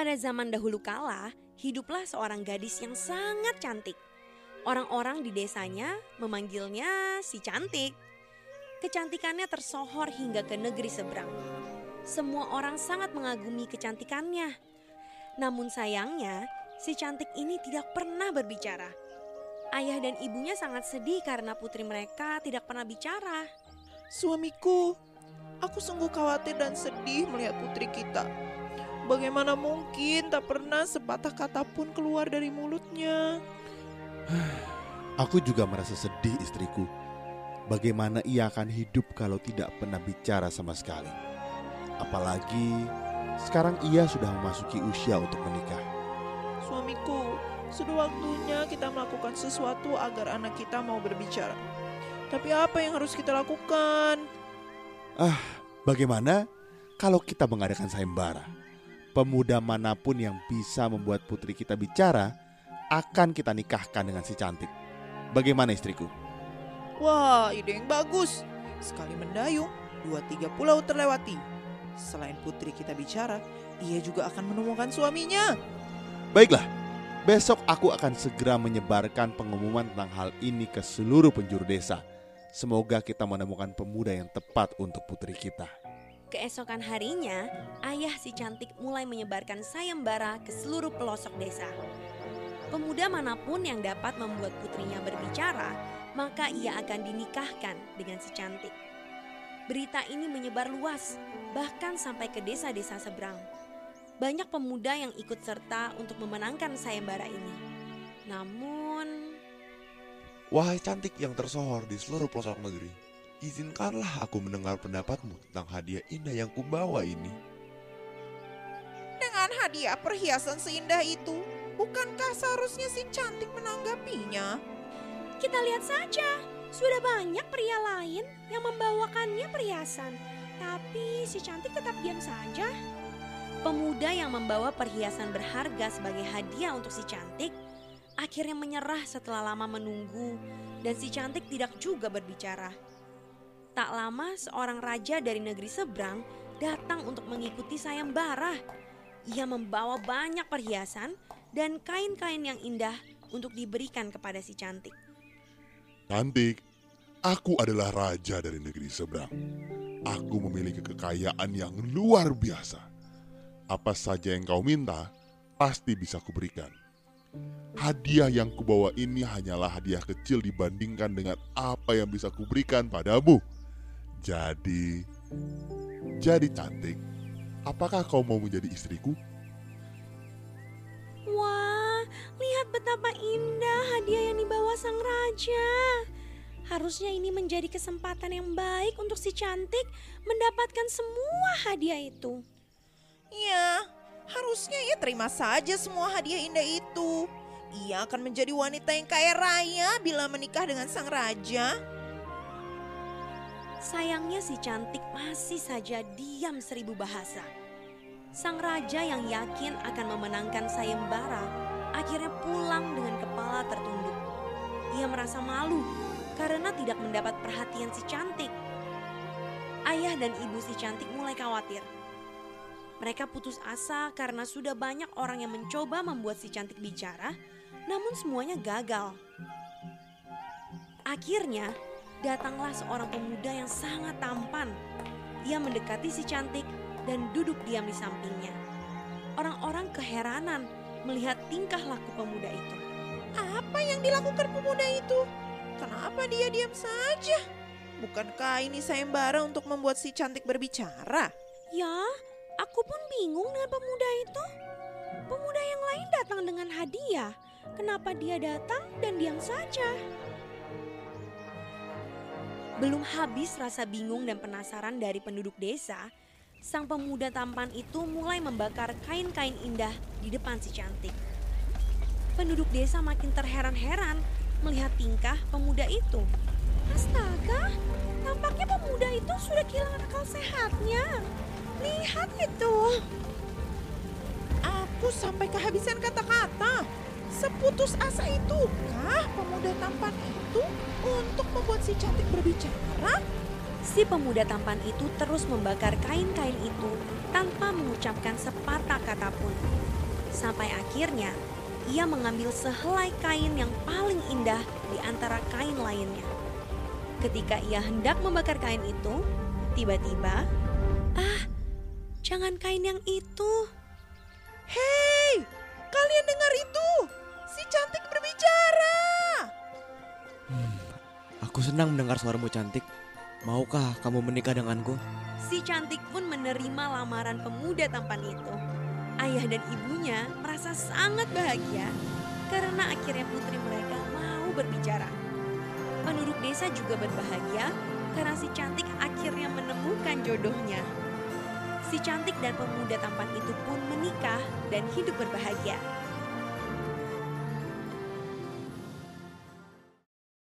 Pada zaman dahulu kala, hiduplah seorang gadis yang sangat cantik. Orang-orang di desanya memanggilnya si cantik. Kecantikannya tersohor hingga ke negeri seberang. Semua orang sangat mengagumi kecantikannya. Namun sayangnya, si cantik ini tidak pernah berbicara. Ayah dan ibunya sangat sedih karena putri mereka tidak pernah bicara. Suamiku, aku sungguh khawatir dan sedih melihat putri kita. Bagaimana mungkin tak pernah sepatah kata pun keluar dari mulutnya? Aku juga merasa sedih istriku. Bagaimana ia akan hidup kalau tidak pernah bicara sama sekali. Apalagi sekarang ia sudah memasuki usia untuk menikah. Suamiku, sudah waktunya kita melakukan sesuatu agar anak kita mau berbicara. Tapi apa yang harus kita lakukan? Ah, bagaimana kalau kita mengadakan sayembara? Pemuda mana pun yang bisa membuat putri kita bicara akan kita nikahkan dengan si cantik. Bagaimana istriku? Wah, ide yang bagus. Sekali mendayung, dua tiga pulau terlewati. Selain putri kita bicara, ia juga akan menemukan suaminya. Baiklah, besok aku akan segera menyebarkan pengumuman tentang hal ini ke seluruh penjuru desa. Semoga kita menemukan pemuda yang tepat untuk putri kita. Keesokan harinya, ayah si cantik mulai menyebarkan sayembara ke seluruh pelosok desa. Pemuda mana pun yang dapat membuat putrinya berbicara, maka ia akan dinikahkan dengan si cantik. Berita ini menyebar luas, bahkan sampai ke desa-desa seberang. Banyak pemuda yang ikut serta untuk memenangkan sayembara ini. Namun, Wahai cantik yang tersohor di seluruh pelosok negeri, izinkanlah aku mendengar pendapatmu tentang hadiah indah yang kubawa ini. Dengan hadiah perhiasan seindah itu, bukankah seharusnya si cantik menanggapinya? kita lihat saja, sudah banyak pria lain yang membawakannya perhiasan. Tapi si cantik tetap diam saja. Pemuda yang membawa perhiasan berharga sebagai hadiah untuk si cantik akhirnya menyerah setelah lama menunggu dan si cantik tidak juga berbicara. Tak lama seorang raja dari negeri seberang datang untuk mengikuti sayembara. Ia membawa banyak perhiasan dan kain-kain yang indah untuk diberikan kepada si cantik. Cantik, aku adalah raja dari negeri seberang. Aku memiliki kekayaan yang luar biasa. Apa saja yang kau minta, pasti bisa kuberikan. Hadiah yang kubawa ini hanyalah hadiah kecil dibandingkan dengan apa yang bisa kuberikan padamu. Jadi, jadi cantik, apakah kau mau menjadi istriku? Wah, lihat betapa indah hadiah yang dibawa sang raja. Harusnya ini menjadi kesempatan yang baik untuk si cantik mendapatkan semua hadiah itu. Ya, harusnya ia terima saja semua hadiah indah itu. Ia akan menjadi wanita yang kaya raya bila menikah dengan sang raja. Sayangnya si cantik masih saja diam seribu bahasa. Sang raja yang yakin akan memenangkan sayembara akhirnya pulang dengan kepala tertunduk. Ia merasa malu karena tidak mendapat perhatian si cantik. Ayah dan ibu si cantik mulai khawatir. Mereka putus asa karena sudah banyak orang yang mencoba membuat si cantik bicara, namun semuanya gagal. Akhirnya, datanglah seorang pemuda yang sangat tampan. Ia mendekati si cantik dan duduk diam di sampingnya. Orang-orang keheranan melihat tingkah laku pemuda itu. Apa yang dilakukan pemuda itu? Kenapa dia diam saja? Bukankah ini sayembara untuk membuat si cantik berbicara? Ya, aku pun bingung dengan pemuda itu. Pemuda yang lain datang dengan hadiah. Kenapa dia datang dan diam saja? Belum habis rasa bingung dan penasaran dari penduduk desa, sang pemuda tampan itu mulai membakar kain-kain indah di depan si cantik. Penduduk desa makin terheran-heran melihat tingkah pemuda itu. Astaga, tampaknya pemuda itu sudah kehilangan akal sehatnya. Lihat itu. Aku sampai kehabisan kata-kata. Seputus asa itukah pemuda tampan itu untuk membuat si cantik berbicara? Si pemuda tampan itu terus membakar kain-kain itu tanpa mengucapkan sepatah kata pun. Sampai akhirnya ia mengambil sehelai kain yang paling indah di antara kain lainnya. Ketika ia hendak membakar kain itu, tiba-tiba, ah, jangan kain yang itu. Hei, kalian dengar itu? Aku senang mendengar suaramu cantik. Maukah kamu menikah denganku? Si cantik pun menerima lamaran pemuda tampan itu. Ayah dan ibunya merasa sangat bahagia karena akhirnya putri mereka mau berbicara. Penduduk desa juga berbahagia karena si cantik akhirnya menemukan jodohnya. Si cantik dan pemuda tampan itu pun menikah dan hidup berbahagia.